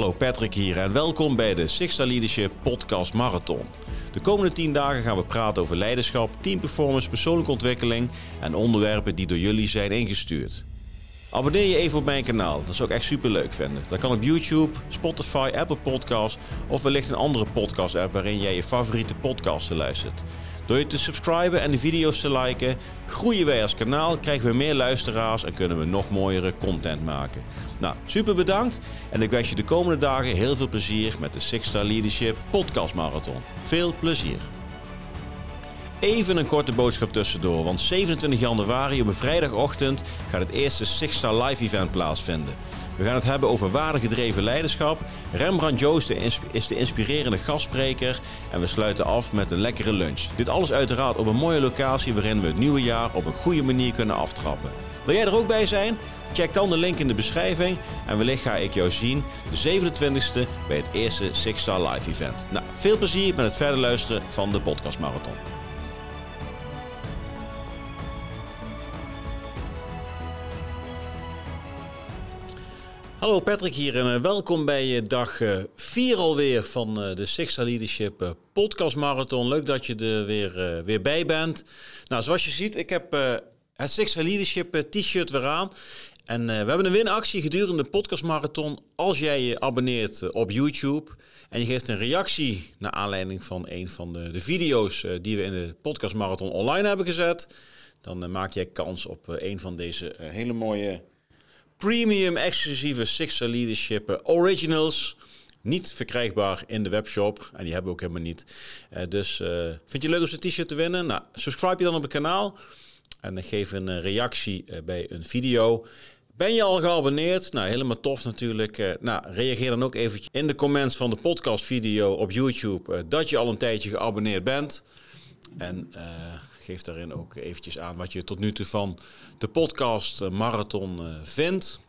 Hallo Patrick hier en welkom bij de Sixta Leadership Podcast Marathon. De komende 10 dagen gaan we praten over leiderschap, teamperformance, persoonlijke ontwikkeling en onderwerpen die door jullie zijn ingestuurd. Abonneer je even op mijn kanaal, dat zou ik echt super leuk vinden. Dat kan op YouTube, Spotify, Apple Podcasts of wellicht een andere podcast app waarin jij je favoriete podcasten luistert. Door je te subscriben en de video's te liken, groeien wij als kanaal, krijgen we meer luisteraars en kunnen we nog mooiere content maken. Nou, super bedankt en ik wens je de komende dagen heel veel plezier met de Six Star Leadership Podcast Marathon. Veel plezier! Even een korte boodschap tussendoor, want 27 januari op een vrijdagochtend gaat het eerste Six Star Live Event plaatsvinden. We gaan het hebben over waardegedreven leiderschap. Rembrandt Joost is de inspirerende gastspreker en we sluiten af met een lekkere lunch. Dit alles uiteraard op een mooie locatie waarin we het nieuwe jaar op een goede manier kunnen aftrappen. Wil jij er ook bij zijn? Check dan de link in de beschrijving en wellicht ga ik jou zien de 27e bij het eerste Six Star Live Event. Nou, veel plezier met het verder luisteren van de Podcast Marathon. Hallo Patrick hier en eh, welkom bij dag 4 eh, alweer van eh, de Sixta Leadership Podcast Marathon. Leuk dat je er weer, weer bij bent. Nou, zoals je ziet, ik heb het Sixta Leadership t-shirt weer aan. En we hebben een winactie gedurende de podcast marathon. Als jij je abonneert op YouTube en je geeft een reactie naar aanleiding van een van de, de video's die we in de podcast marathon online hebben gezet, dan maak jij kans op een van deze hele mooie premium exclusieve Sixer Leadership Originals. Niet verkrijgbaar in de webshop. En die hebben we ook helemaal niet. Uh, dus uh, vind je leuk om zo'n t-shirt te winnen? Nou, subscribe je dan op het kanaal. En dan geef een reactie bij een video. Ben je al geabonneerd? Nou, helemaal tof natuurlijk. nou, reageer dan ook eventjes in de comments van de podcast video op YouTube dat je al een tijdje geabonneerd bent. En geef daarin ook eventjes aan wat je tot nu toe van de podcast eh, Marathon eh, vindt.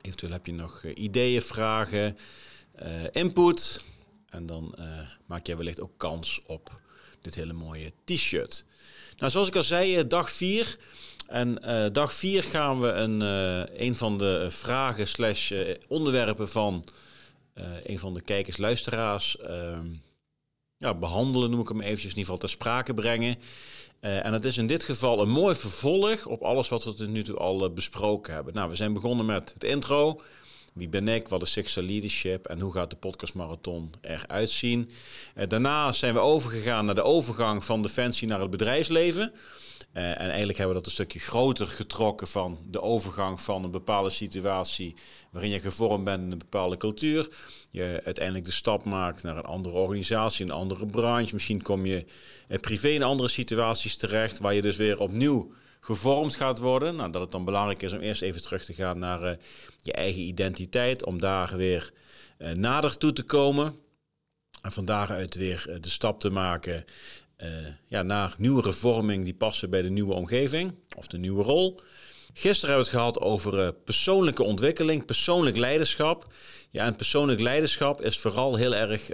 Eventueel heb je nog eh, ideeën, vragen, input. En dan maak jij wellicht ook kans op dit hele mooie t-shirt. Nou, zoals ik al zei, dag 4. En dag 4 gaan we een, een van de vragen slash onderwerpen van een van de kijkers, luisteraars ehm, ja, behandelen, noem ik hem eventjes, in ieder geval ter sprake brengen. Uh, en het is in dit geval een mooi vervolg op alles wat we tot nu toe al uh, besproken hebben. Nou, we zijn begonnen met het intro. Wie ben ik? Wat is Sixer Leadership? En hoe gaat de podcast marathon eruit zien? Uh, daarna zijn we overgegaan naar de overgang van Defensie naar het bedrijfsleven. Uh, en eigenlijk hebben we dat een stukje groter getrokken van de overgang van een bepaalde situatie waarin je gevormd bent in een bepaalde cultuur. Je uiteindelijk de stap maakt naar een andere organisatie, een andere branche. Misschien kom je uh, privé in andere situaties terecht waar je dus weer opnieuw gevormd gaat worden. Nou, dat het dan belangrijk is om eerst even terug te gaan naar uh, je eigen identiteit, om daar weer nader toe te komen. En van daaruit weer de stap te maken ja, naar nieuwe vorming die passen bij de nieuwe omgeving of de nieuwe rol. Gisteren hebben we het gehad over persoonlijke ontwikkeling, persoonlijk leiderschap. Ja, en persoonlijk leiderschap is vooral heel erg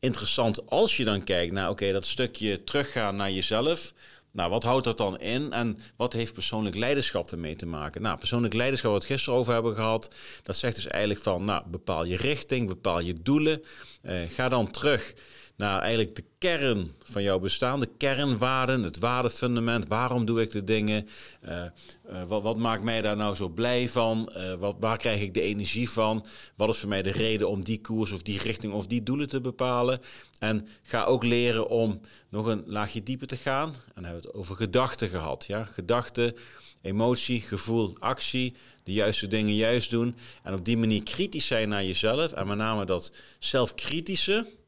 interessant als je dan kijkt naar, oké, dat stukje teruggaan naar jezelf. Nou, wat houdt dat dan in en wat heeft persoonlijk leiderschap ermee te maken? Nou, persoonlijk leiderschap, wat we het gisteren over hebben gehad, dat zegt dus eigenlijk van, nou, bepaal je richting, bepaal je doelen. Uh, ga dan terug naar eigenlijk de kern van jouw bestaan, de kernwaarden, het waardefundament. Waarom doe ik de dingen? Uh, uh, wat, maakt mij daar nou zo blij van? Uh, wat, waar krijg ik de energie van? Wat is voor mij de reden om die koers of die richting of die doelen te bepalen? En ga ook leren om nog een laagje dieper te gaan. En dan hebben we het over gedachten gehad. Ja? Gedachten, emotie, gevoel, actie. De juiste dingen juist doen. En op die manier kritisch zijn naar jezelf. En met name dat zelfkritische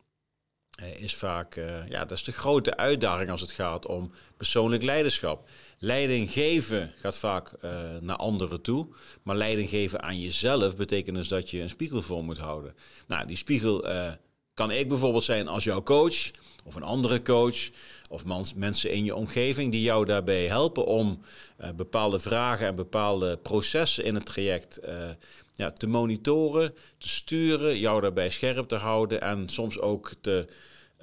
is vaak, uh, ja, dat is de grote uitdaging als het gaat om persoonlijk leiderschap. Leiding geven gaat vaak uh, naar anderen toe, maar leiding geven aan jezelf betekent dus dat je een spiegel voor moet houden. Nou, die spiegel kan ik bijvoorbeeld zijn als jouw coach of een andere coach of mensen in je omgeving die jou daarbij helpen om bepaalde vragen en bepaalde processen in het traject ja, te monitoren, te sturen, jou daarbij scherp te houden en soms ook te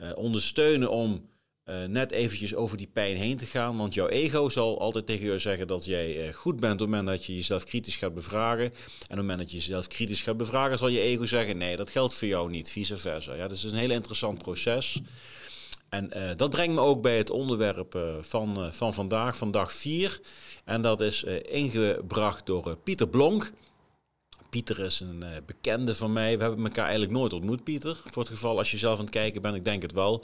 uh, ondersteunen om uh, net eventjes over die pijn heen te gaan. Want jouw ego zal altijd tegen je zeggen dat jij uh, goed bent op het moment dat je jezelf kritisch gaat bevragen. En op het moment dat je jezelf kritisch gaat bevragen, zal je ego zeggen: nee, dat geldt voor jou niet, vice versa. Ja, dat is een heel interessant proces. En dat brengt me ook bij het onderwerp van, van vandaag, van dag 4. En dat is ingebracht door Pieter Blonk. Pieter is een uh, bekende van mij. We hebben elkaar eigenlijk nooit ontmoet, Pieter. Voor het geval als je zelf aan het kijken bent, ik denk het wel.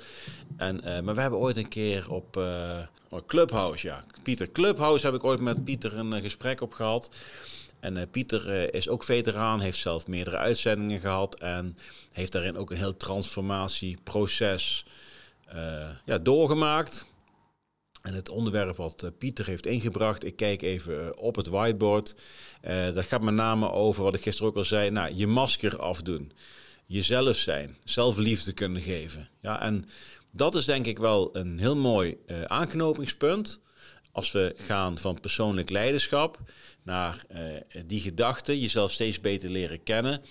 En, uh, maar we hebben ooit een keer op uh, Clubhouse, ja. Pieter Clubhouse heb ik ooit met Pieter een gesprek op gehad. En Pieter is ook veteraan, heeft zelf meerdere uitzendingen gehad. En heeft daarin ook een heel transformatieproces ja, doorgemaakt. En het onderwerp wat eh, Pieter heeft ingebracht, ik kijk even eh, op het whiteboard. Uh, dat gaat met name over wat ik gisteren ook al zei. Nou, je masker afdoen. Jezelf zijn. Zelfliefde kunnen geven. Ja, en dat is denk ik wel een heel mooi aanknopingspunt. Als we gaan van persoonlijk leiderschap naar die gedachte, jezelf steeds beter leren kennen.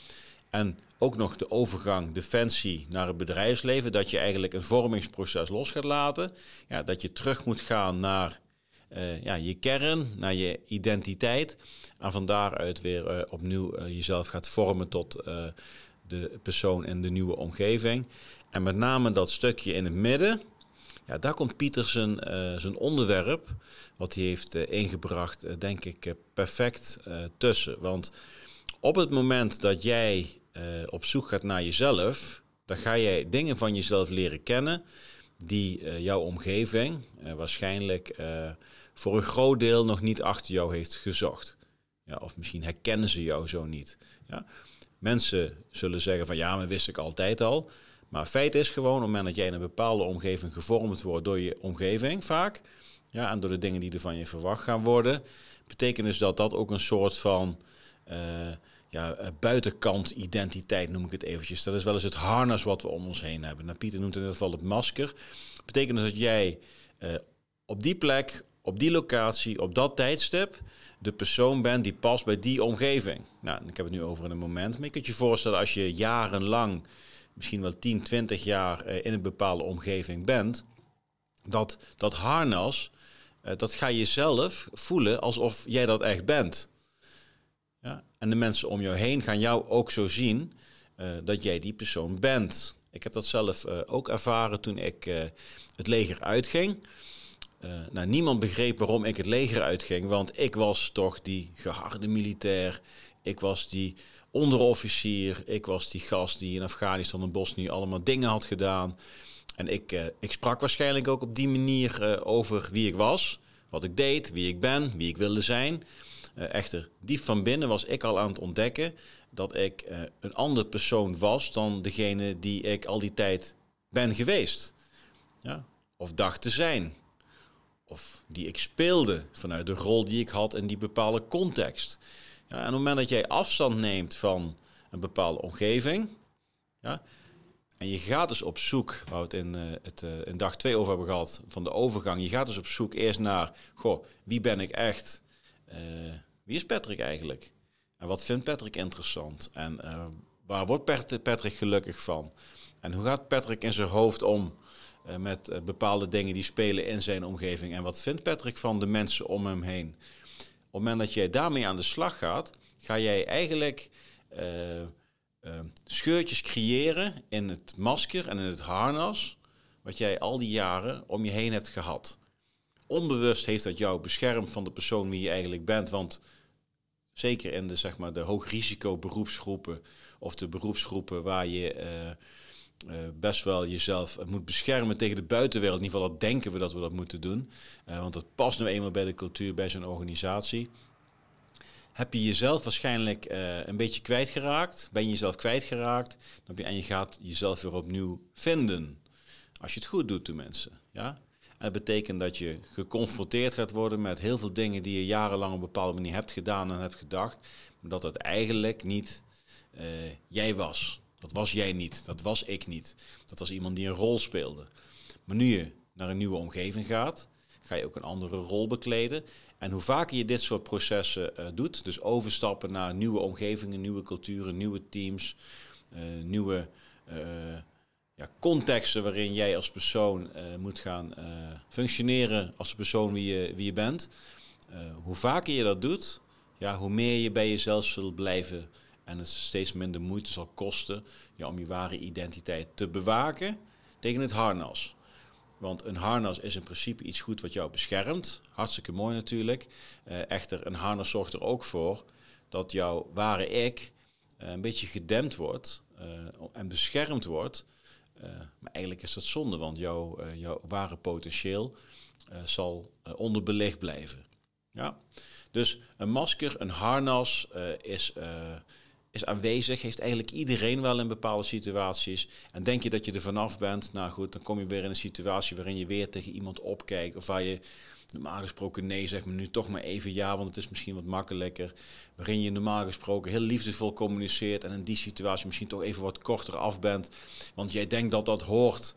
En ook nog de overgang defensie naar het bedrijfsleven. Dat je eigenlijk een vormingsproces los gaat laten. Ja, dat je terug moet gaan naar uh, ja, je kern, naar je identiteit. En van daaruit weer uh, opnieuw uh, jezelf gaat vormen tot de persoon en de nieuwe omgeving. En met name dat stukje in het midden. Ja, daar komt Pieter zijn, zijn onderwerp, wat hij heeft ingebracht, denk ik perfect tussen. Want op het moment dat jij op zoek gaat naar jezelf, dan ga jij dingen van jezelf leren kennen die uh, jouw omgeving uh, waarschijnlijk voor een groot deel nog niet achter jou heeft gezocht. Ja, of misschien herkennen ze jou zo niet. Ja. Mensen zullen zeggen van ja, maar wist ik altijd al. Maar feit is gewoon, op het moment dat jij in een bepaalde omgeving gevormd wordt door je omgeving vaak, ja, en door de dingen die er van je verwacht gaan worden, betekent dus dat dat ook een soort van ja, uh, buitenkant identiteit noem ik het eventjes. Dat is wel eens het harnas wat we om ons heen hebben. Nou, Pieter noemt in ieder geval het masker. Betekent dus dat jij uh, op die plek, op die locatie, op dat tijdstip de persoon bent die past bij die omgeving. Nou, ik heb het nu over een moment. Maar je kunt je voorstellen als je jarenlang, misschien wel 10, 20 jaar uh, in een bepaalde omgeving bent, dat dat harnas, dat ga je zelf voelen alsof jij dat echt bent. Ja? En de mensen om jou heen gaan jou ook zo zien uh, dat jij die persoon bent. Ik heb dat zelf uh, ook ervaren toen ik uh, het leger uitging. nou, niemand begreep waarom ik het leger uitging, want ik was toch die geharde militair. Ik was die onderofficier. Ik was die gast die in Afghanistan en Bosnië allemaal dingen had gedaan. En ik, ik sprak waarschijnlijk ook op die manier over wie ik was, wat ik deed, wie ik ben, wie ik wilde zijn. Uh, echter, diep van binnen was ik al aan het ontdekken dat ik uh, een andere persoon was dan degene die ik al die tijd ben geweest. Ja? Of dacht te zijn. Of die ik speelde vanuit de rol die ik had in die bepaalde context. Ja, en op het moment dat jij afstand neemt van een bepaalde omgeving, ja, en je gaat dus op zoek, waar we het in, uh, het, in dag 2 over hebben gehad, van de overgang. Je gaat dus op zoek eerst naar, goh, wie ben ik echt? Uh, wie is Patrick eigenlijk? En wat vindt Patrick interessant? En uh, waar wordt Patrick gelukkig van? En hoe gaat Patrick in zijn hoofd om uh, met bepaalde dingen die spelen in zijn omgeving? En wat vindt Patrick van de mensen om hem heen? Op het moment dat jij daarmee aan de slag gaat, ga jij eigenlijk scheurtjes creëren in het masker en in het harnas, wat jij al die jaren om je heen hebt gehad onbewust heeft dat jou beschermd van de persoon wie je eigenlijk bent. Want zeker in de, zeg maar, de hoogrisico beroepsgroepen of de beroepsgroepen waar je uh, uh, best wel jezelf moet beschermen tegen de buitenwereld. In ieder geval, dat denken we dat we dat moeten doen. Uh, want dat past nu eenmaal bij de cultuur, bij zo'n organisatie. Heb je jezelf waarschijnlijk een beetje kwijtgeraakt? Ben je jezelf kwijtgeraakt? En je gaat jezelf weer opnieuw vinden. Als je het goed doet, mensen. Ja? Het betekent dat je geconfronteerd gaat worden met heel veel dingen die je jarenlang op een bepaalde manier hebt gedaan en hebt gedacht, maar dat het eigenlijk niet uh, jij was. Dat was jij niet, dat was ik niet. Dat was iemand die een rol speelde. Maar nu je naar een nieuwe omgeving gaat, ga je ook een andere rol bekleden. En hoe vaker je dit soort processen uh, doet, dus overstappen naar nieuwe omgevingen, nieuwe culturen, nieuwe teams, uh, nieuwe contexten waarin jij als persoon moet gaan functioneren als de persoon wie je, wie je bent. hoe vaker je dat doet, ja, hoe meer je bij jezelf zult blijven en het steeds minder moeite zal kosten ja, om je ware identiteit te bewaken tegen het harnas. Want een harnas is in principe iets goed wat jou beschermt. Hartstikke mooi natuurlijk. Echter, een harnas zorgt er ook voor dat jouw ware ik een beetje gedempt wordt en beschermd wordt. Maar eigenlijk is dat zonde, want jouw, jouw ware potentieel zal onderbelicht blijven. Ja? Dus een masker, een harnas is is aanwezig, heeft eigenlijk iedereen wel in bepaalde situaties. En denk je dat je er vanaf bent, nou goed, dan kom je weer in een situatie waarin je weer tegen iemand opkijkt. Of waar je normaal gesproken nee zegt, maar nu toch maar even ja, want het is misschien wat makkelijker. Waarin je normaal gesproken heel liefdevol communiceert en in die situatie misschien toch even wat korter af bent. Want jij denkt dat dat hoort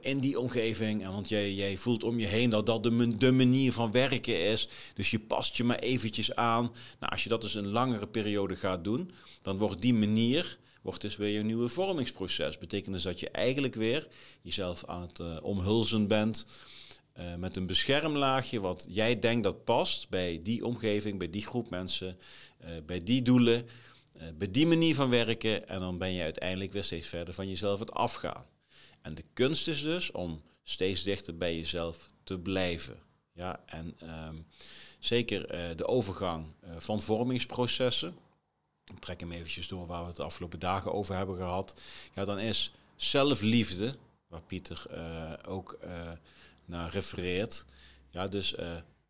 in die omgeving. En want jij, jij voelt om je heen dat dat de, manier van werken is. Dus je past je maar eventjes aan. Nou, als je dat dus een langere periode gaat doen, dan wordt die manier wordt dus weer je nieuwe vormingsproces. Betekent dus dat je eigenlijk weer jezelf aan het uh, omhulzen bent uh, met een beschermlaagje wat jij denkt dat past bij die omgeving, bij die groep mensen, bij die doelen, bij die manier van werken. En dan ben je uiteindelijk weer steeds verder van jezelf het afgaan. En de kunst is dus om steeds dichter bij jezelf te blijven. Ja, en um, zeker uh, de overgang uh, van vormingsprocessen. Ik trek hem eventjes door waar we het de afgelopen dagen over hebben gehad. Ja, dan is zelfliefde, waar Pieter uh, ook naar refereert. Ja, dus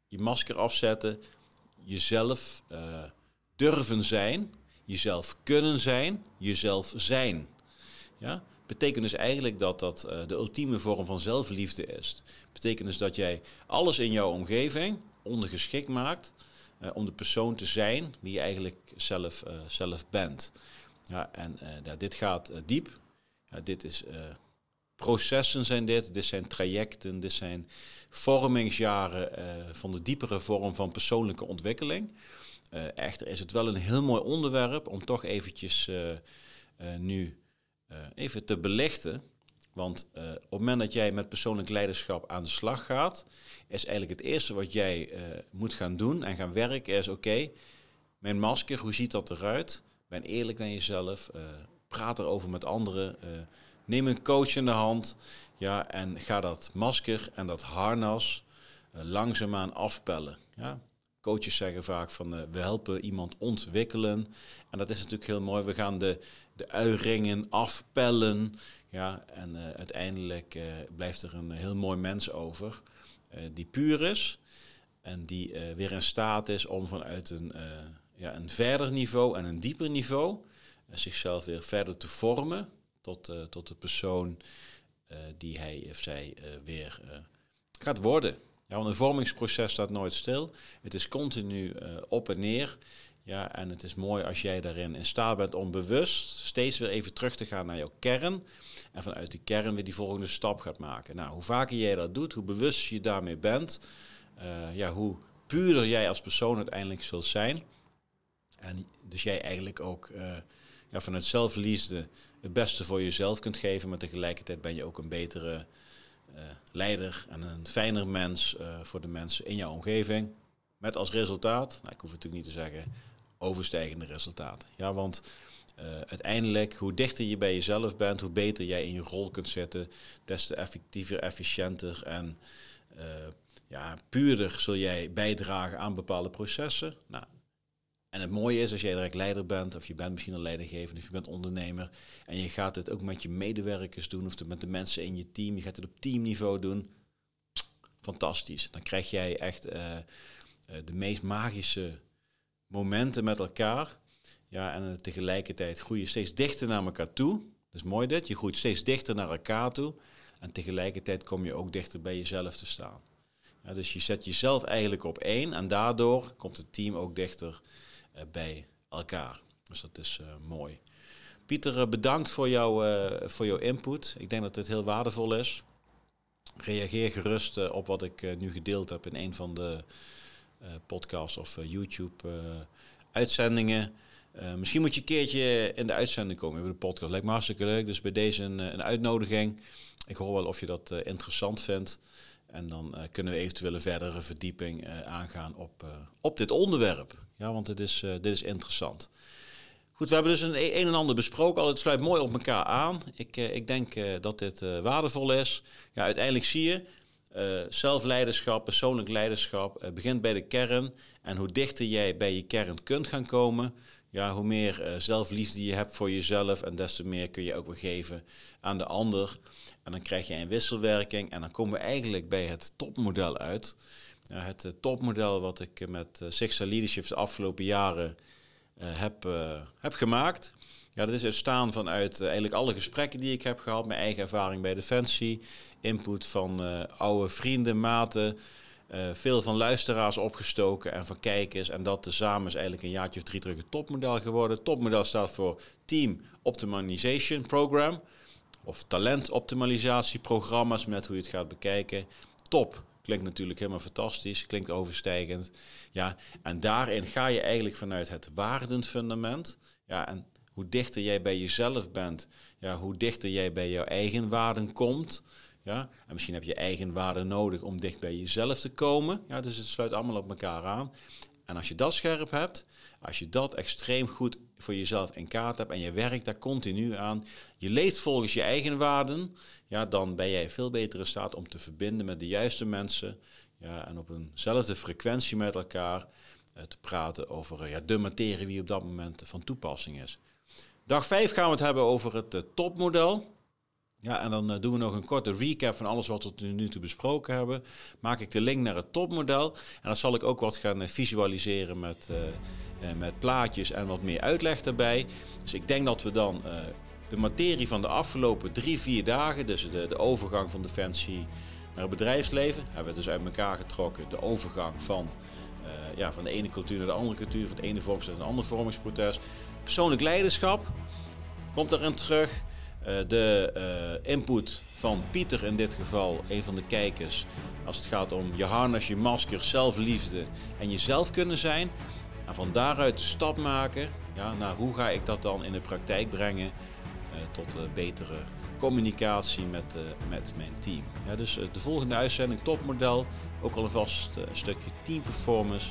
je masker afzetten, jezelf durven zijn, jezelf kunnen zijn, jezelf zijn. Ja? Betekent dus eigenlijk dat dat uh, de ultieme vorm van zelfliefde is. Betekent dus dat jij alles in jouw omgeving ondergeschikt maakt uh, om de persoon te zijn wie je eigenlijk zelf, uh, zelf bent. Ja, en ja, dit gaat diep. Ja, dit is processen zijn dit, dit zijn trajecten, dit zijn vormingsjaren van de diepere vorm van persoonlijke ontwikkeling. echter is het wel een heel mooi onderwerp om toch eventjes nu uh, even te belichten. Want uh, op het moment dat jij met persoonlijk leiderschap aan de slag gaat, is eigenlijk het eerste wat jij uh, moet gaan doen en gaan werken, is oké, mijn masker, hoe ziet dat eruit? Ben eerlijk naar jezelf, praat erover met anderen, neem een coach in de hand ja, en ga dat masker en dat harnas langzaamaan afpellen. Ja? Coaches zeggen vaak van uh, we helpen iemand ontwikkelen. En dat is natuurlijk heel mooi. We gaan de, de uiringen afpellen. Ja, en uh, uiteindelijk uh, blijft er een heel mooi mens over. die puur is. En die weer in staat is om vanuit een, ja, een verder niveau en een dieper niveau zichzelf weer verder te vormen tot, tot de persoon die hij of zij weer gaat worden. Ja, want een vormingsproces staat nooit stil. Het is continu uh, op en neer. Ja, en het is mooi als jij daarin in staat bent om bewust steeds weer even terug te gaan naar jouw kern. En vanuit die kern weer die volgende stap gaat maken. Nou, hoe vaker jij dat doet, hoe bewust je daarmee bent, uh, ja, hoe puurder jij als persoon uiteindelijk zult zijn. En dus jij eigenlijk ook uh, ja, vanuit zelfliefde het beste voor jezelf kunt geven, maar tegelijkertijd ben je ook een betere leider en een fijner mens uh, voor de mensen in jouw omgeving. Met als resultaat, nou, ik hoef het natuurlijk niet te zeggen, overstijgende resultaten. Ja, want uh, uiteindelijk, hoe dichter je bij jezelf bent, hoe beter jij in je rol kunt zitten, des te effectiever, efficiënter en ja, puurder zul jij bijdragen aan bepaalde processen. Nou, en het mooie is als jij direct leider bent, of je bent misschien een leidinggevende, of je bent ondernemer, en je gaat het ook met je medewerkers doen, of met de mensen in je team, je gaat het op teamniveau doen. Fantastisch. Dan krijg jij echt uh, de meest magische momenten met elkaar. Ja, en tegelijkertijd groei je steeds dichter naar elkaar toe. Dat is mooi dit. Je groeit steeds dichter naar elkaar toe. En tegelijkertijd kom je ook dichter bij jezelf te staan. Ja, dus je zet jezelf eigenlijk op één en daardoor komt het team ook dichter eh, bij elkaar. Dus dat is eh, mooi. Pieter, eh, bedankt voor, jou, voor jouw input. Ik denk dat dit heel waardevol is. Reageer gerust op wat ik nu gedeeld heb in een van de podcasts of YouTube uitzendingen. Uh, misschien moet je een keertje in de uitzending komen in de podcast. Lijkt me hartstikke leuk. Dus bij deze een, een uitnodiging. Ik hoor wel of je dat interessant vindt. En dan kunnen we eventueel een verdere verdieping aangaan op, op dit onderwerp. Ja, want dit is, dit is interessant. Goed, we hebben dus een, een en ander besproken. Al het sluit mooi op elkaar aan. Ik, ik denk dat dit waardevol is. Ja, uiteindelijk zie je, uh, zelfleiderschap, persoonlijk leiderschap begint bij de kern. En hoe dichter jij bij je kern kunt gaan komen, ja, hoe meer zelfliefde je hebt voor jezelf en des te meer kun je ook weer geven aan de ander. En dan krijg je een wisselwerking en dan komen we eigenlijk bij het topmodel uit. Het topmodel wat ik met uh, Sixta Leadership de afgelopen jaren heb, heb gemaakt. Ja, dat is ontstaan vanuit eigenlijk alle gesprekken die ik heb gehad, mijn eigen ervaring bij Defensie, input van oude vrienden, maten, veel van luisteraars opgestoken en van kijkers. En dat tezamen is eigenlijk een jaartje of drie terug het topmodel geworden. Topmodel staat voor Team Optimization Program. Of talentoptimalisatieprogramma's met hoe je het gaat bekijken. Top klinkt natuurlijk helemaal fantastisch, klinkt overstijgend. Ja, en daarin ga je eigenlijk vanuit het waardendfundament. Ja, en hoe dichter jij bij jezelf bent, ja, hoe dichter jij bij jouw eigen waarden komt, ja? En misschien heb je eigen waarde nodig om dicht bij jezelf te komen. Ja, dus het sluit allemaal op elkaar aan. En als je dat scherp hebt, als je dat extreem goed voor jezelf in kaart hebt en je werkt daar continu aan, je leeft volgens je eigen waarden, ja, dan ben jij veel beter in staat om te verbinden met de juiste mensen ja, en op eenzelfde frequentie met elkaar uh, te praten over uh, ja, de materie die op dat moment van toepassing is. Dag 5 gaan we het hebben over het uh, topmodel. Ja, en dan uh, doen we nog een korte recap van alles wat we tot nu toe besproken hebben. Maak ik de link naar het topmodel. En dan zal ik ook wat gaan uh, visualiseren met, uh, met plaatjes en wat meer uitleg daarbij. Dus ik denk dat we dan de materie van de afgelopen drie, vier dagen, dus de, de overgang van defensie naar het bedrijfsleven, hebben we dus uit elkaar getrokken. De overgang van, ja, van de ene cultuur naar de andere cultuur, van de ene vormingsproces naar de andere vormingsproces. Persoonlijk leiderschap komt erin terug. Eh, de uh, input van Pieter in dit geval, een van de kijkers, als het gaat om je harnas, je masker, zelfliefde en jezelf kunnen zijn. En van daaruit de stap maken ja, naar hoe ga ik dat dan in de praktijk brengen uh, tot betere communicatie met, met mijn team. Dus de volgende uitzending, topmodel, ook al een vast stukje team performance.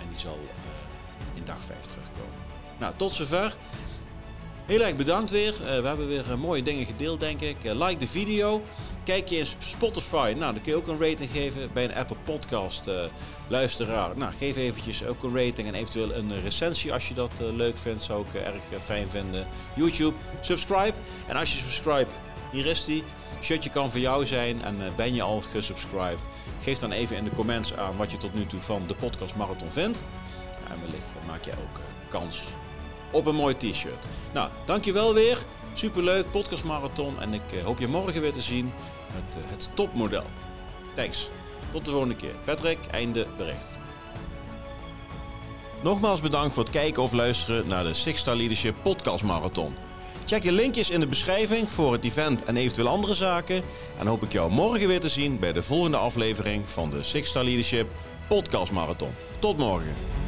En die zal in dag 5 terugkomen. Nou, tot zover. Heel erg bedankt weer. Uh, we hebben weer uh, mooie dingen gedeeld, denk ik. Uh, like de video. Kijk je in Spotify. Nou, dan kun je ook een rating geven bij een Apple Podcast luisteraar. Nou, geef eventjes ook een rating en eventueel een recensie als je dat leuk vindt. Zou ik erg fijn vinden. YouTube, subscribe. En als je subscribe, hier is die. Shirtje kan voor jou zijn en ben je al gesubscribed. Geef dan even in de comments aan wat je tot nu toe van de podcast Marathon vindt. En wellicht maak je ook kans op een mooi t-shirt. Nou, dankjewel weer. Superleuk, podcast marathon. En ik eh, hoop je morgen weer te zien met uh, het topmodel. Thanks. Tot de volgende keer. Patrick, einde bericht. Nogmaals bedankt voor het kijken of luisteren naar de Six Star Leadership Podcast Marathon. Check de linkjes in de beschrijving voor het event en eventueel andere zaken. En hoop ik jou morgen weer te zien bij de volgende aflevering van de Six Star Leadership Podcast Marathon. Tot morgen.